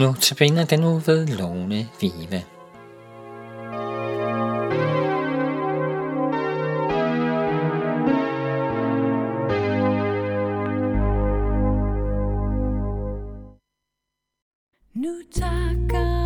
Nu tabiner den nu ved Lone Vive. Nu takker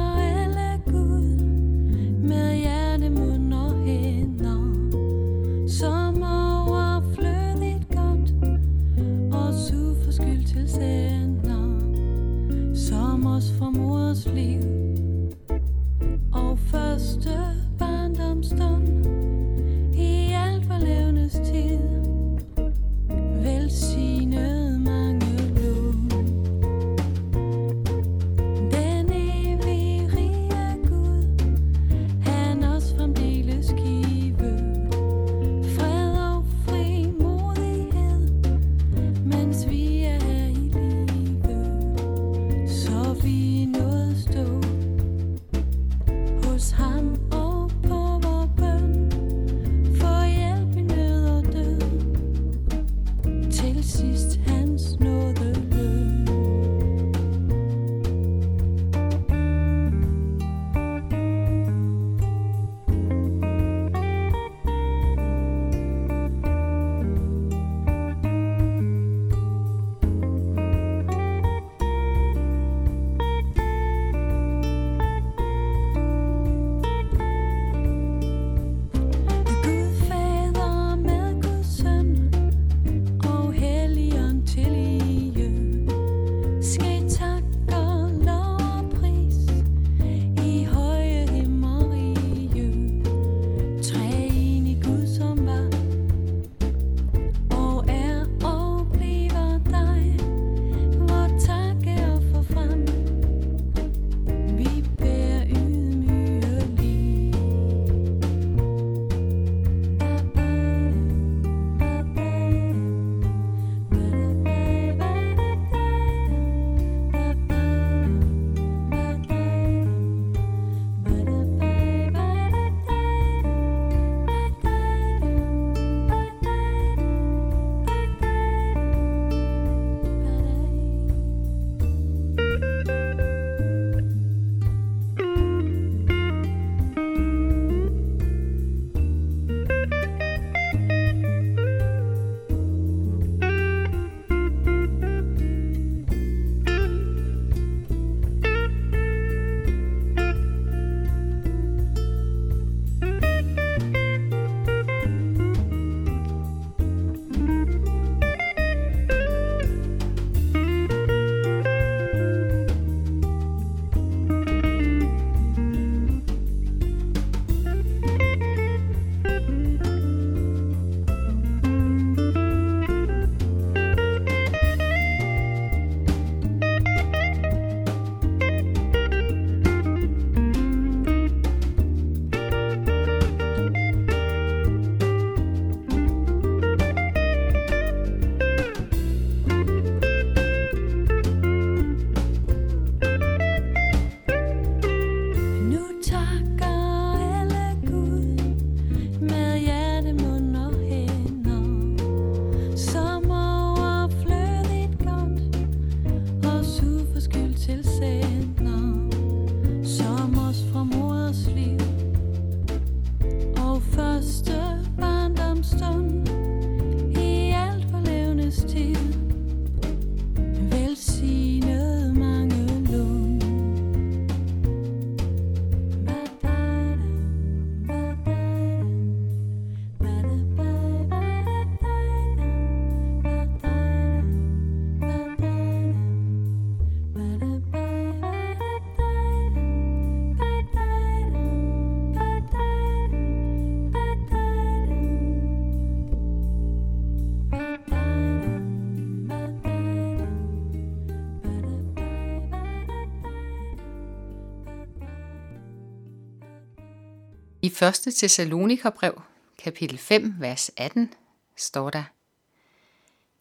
første 1. Thessalonikerbrev, kapitel 5, vers 18, står der,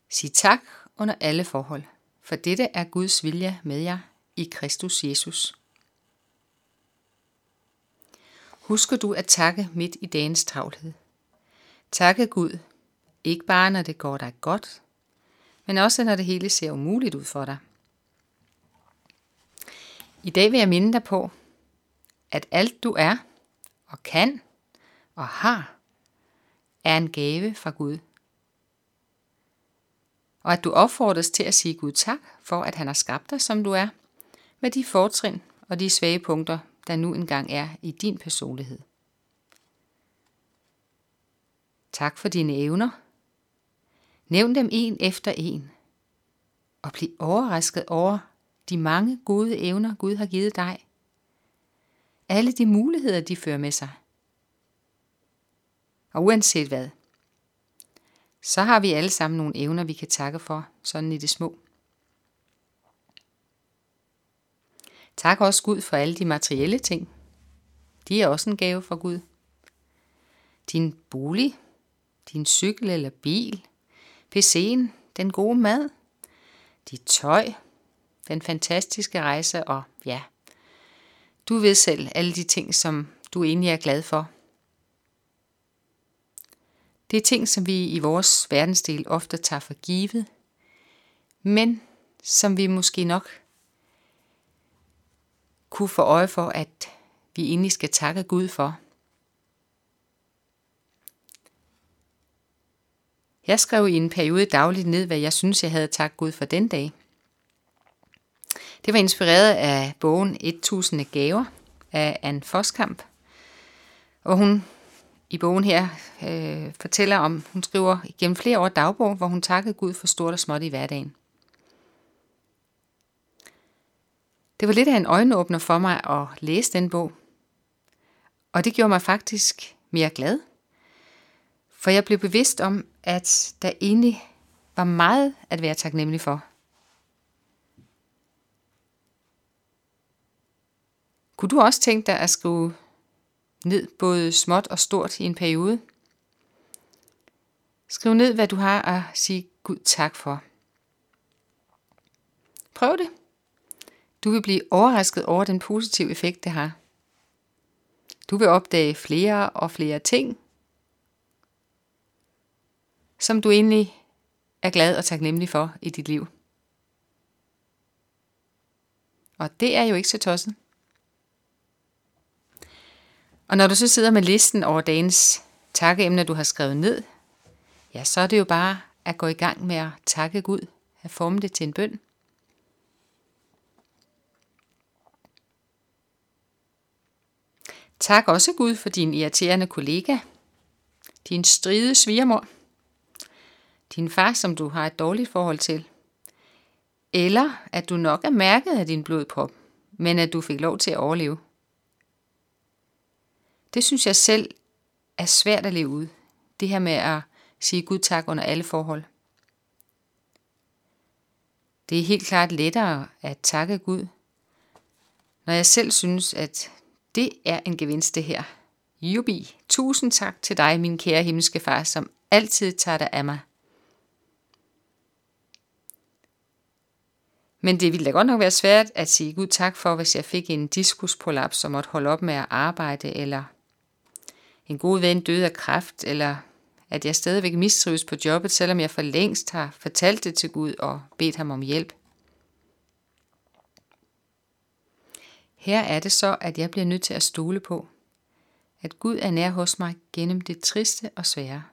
Sig tak under alle forhold, for dette er Guds vilje med jer i Kristus Jesus. Husker du at takke midt i dagens travlhed? Takke Gud, ikke bare når det går dig godt, men også når det hele ser umuligt ud for dig. I dag vil jeg minde dig på, at alt du er og kan og har, er en gave fra Gud. Og at du opfordres til at sige Gud tak for, at han har skabt dig, som du er, med de fortrin og de svage punkter, der nu engang er i din personlighed. Tak for dine evner. Nævn dem en efter en. Og bliv overrasket over de mange gode evner, Gud har givet dig. Alle de muligheder, de fører med sig. Og uanset hvad, så har vi alle sammen nogle evner, vi kan takke for, sådan i det små. Tak også Gud for alle de materielle ting. De er også en gave fra Gud. Din bolig, din cykel eller bil, PC'en, den gode mad, dit tøj, den fantastiske rejse og ja, du ved selv alle de ting, som du egentlig er glad for. Det er ting, som vi i vores verdensdel ofte tager for givet, men som vi måske nok kunne få øje for, at vi egentlig skal takke Gud for. Jeg skrev i en periode dagligt ned, hvad jeg synes, jeg havde takket Gud for den dag. Det var inspireret af bogen 1000 gaver af Anne Foskamp. Og hun i bogen her øh, fortæller om, hun skriver gennem flere år dagbog, hvor hun takkede Gud for stort og småt i hverdagen. Det var lidt af en øjenåbner for mig at læse den bog. Og det gjorde mig faktisk mere glad. For jeg blev bevidst om, at der egentlig var meget at være taknemmelig for. Kunne du også tænke dig at skrive ned både småt og stort i en periode? Skriv ned, hvad du har at sige Gud tak for. Prøv det. Du vil blive overrasket over den positive effekt, det har. Du vil opdage flere og flere ting, som du egentlig er glad og taknemmelig for i dit liv. Og det er jo ikke så tosset. Og når du så sidder med listen over dagens takkeemner, du har skrevet ned, ja, så er det jo bare at gå i gang med at takke Gud, at forme det til en bøn. Tak også Gud for din irriterende kollega, din stride svigermor, din far, som du har et dårligt forhold til, eller at du nok er mærket af din blodprop, men at du fik lov til at overleve. Det synes jeg selv er svært at leve ud. Det her med at sige Gud tak under alle forhold. Det er helt klart lettere at takke Gud, når jeg selv synes, at det er en gevinst det her. Jubi, tusind tak til dig, min kære himmelske far, som altid tager dig af mig. Men det ville da godt nok være svært at sige Gud tak for, hvis jeg fik en diskusprolaps som måtte holde op med at arbejde, eller en god ven døde af kræft, eller at jeg stadigvæk mistrives på jobbet, selvom jeg for længst har fortalt det til Gud og bedt ham om hjælp. Her er det så, at jeg bliver nødt til at stole på, at Gud er nær hos mig gennem det triste og svære.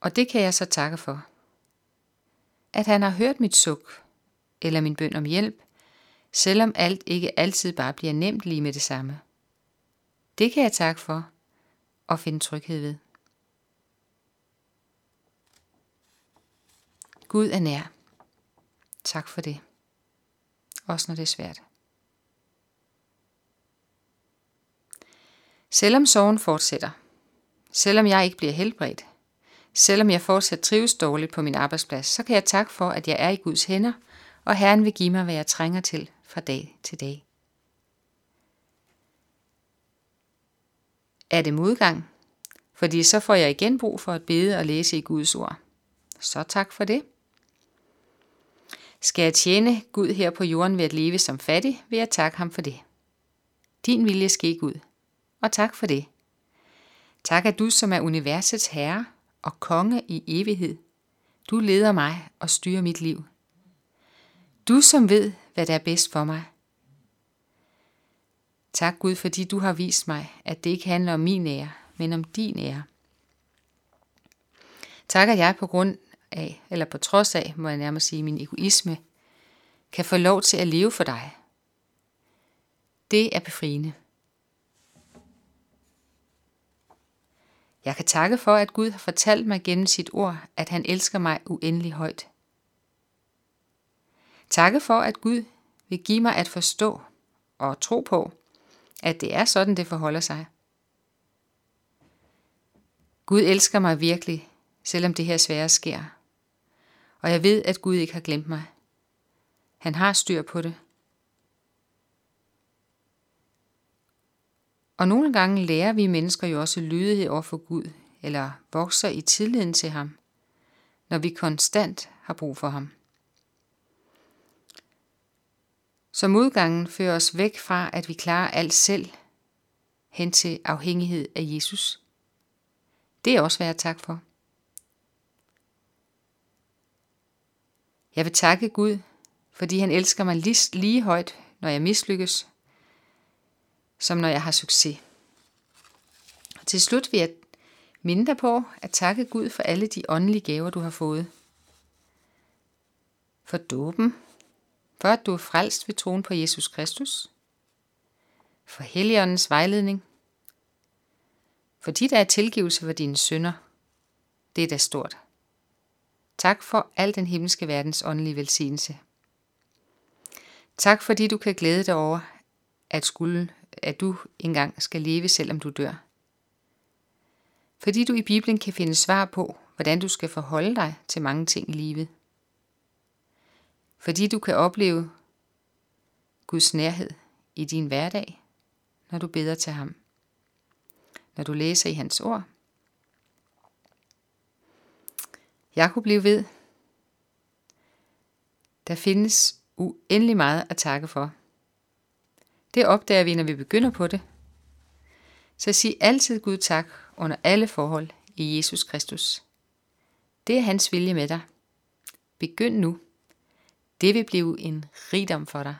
Og det kan jeg så takke for. At han har hørt mit suk, eller min bøn om hjælp, selvom alt ikke altid bare bliver nemt lige med det samme. Det kan jeg takke for og finde tryghed ved. Gud er nær. Tak for det. Også når det er svært. Selvom sorgen fortsætter, selvom jeg ikke bliver helbredt, selvom jeg fortsat trives dårligt på min arbejdsplads, så kan jeg takke for, at jeg er i Guds hænder, og Herren vil give mig, hvad jeg trænger til fra dag til dag. Er det modgang? Fordi så får jeg igen brug for at bede og læse i Guds ord. Så tak for det. Skal jeg tjene Gud her på jorden ved at leve som fattig, vil jeg takke ham for det. Din vilje ske Gud, og tak for det. Tak at du, som er universets herre og konge i evighed, du leder mig og styrer mit liv. Du som ved, hvad der er bedst for mig. Tak Gud, fordi du har vist mig, at det ikke handler om min ære, men om din ære. Tak at jeg på grund af, eller på trods af, må jeg nærmere sige, min egoisme, kan få lov til at leve for dig. Det er befriende. Jeg kan takke for, at Gud har fortalt mig gennem sit ord, at han elsker mig uendelig højt. Takke for, at Gud vil give mig at forstå og tro på, at det er sådan, det forholder sig. Gud elsker mig virkelig, selvom det her svære sker. Og jeg ved, at Gud ikke har glemt mig. Han har styr på det. Og nogle gange lærer vi mennesker jo også lydighed over for Gud, eller vokser i tilliden til ham, når vi konstant har brug for ham. Som udgangen fører os væk fra, at vi klarer alt selv, hen til afhængighed af Jesus. Det er også værd at tak for. Jeg vil takke Gud, fordi han elsker mig lige, lige højt, når jeg mislykkes, som når jeg har succes. Og til slut vil jeg minde dig på at takke Gud for alle de åndelige gaver, du har fået. For dåben, for at du er frelst ved troen på Jesus Kristus, for Helligåndens vejledning, fordi der er tilgivelse for dine synder. Det er da stort. Tak for al den himmelske verdens åndelige velsignelse. Tak fordi du kan glæde dig over, at, skulle, at du engang skal leve, selvom du dør. Fordi du i Bibelen kan finde svar på, hvordan du skal forholde dig til mange ting i livet. Fordi du kan opleve Guds nærhed i din hverdag, når du beder til ham. Når du læser i hans ord. Jeg kunne blive ved. Der findes uendelig meget at takke for. Det opdager vi, når vi begynder på det. Så sig altid Gud tak under alle forhold i Jesus Kristus. Det er hans vilje med dig. Begynd nu. Det vil blive en rigdom for dig.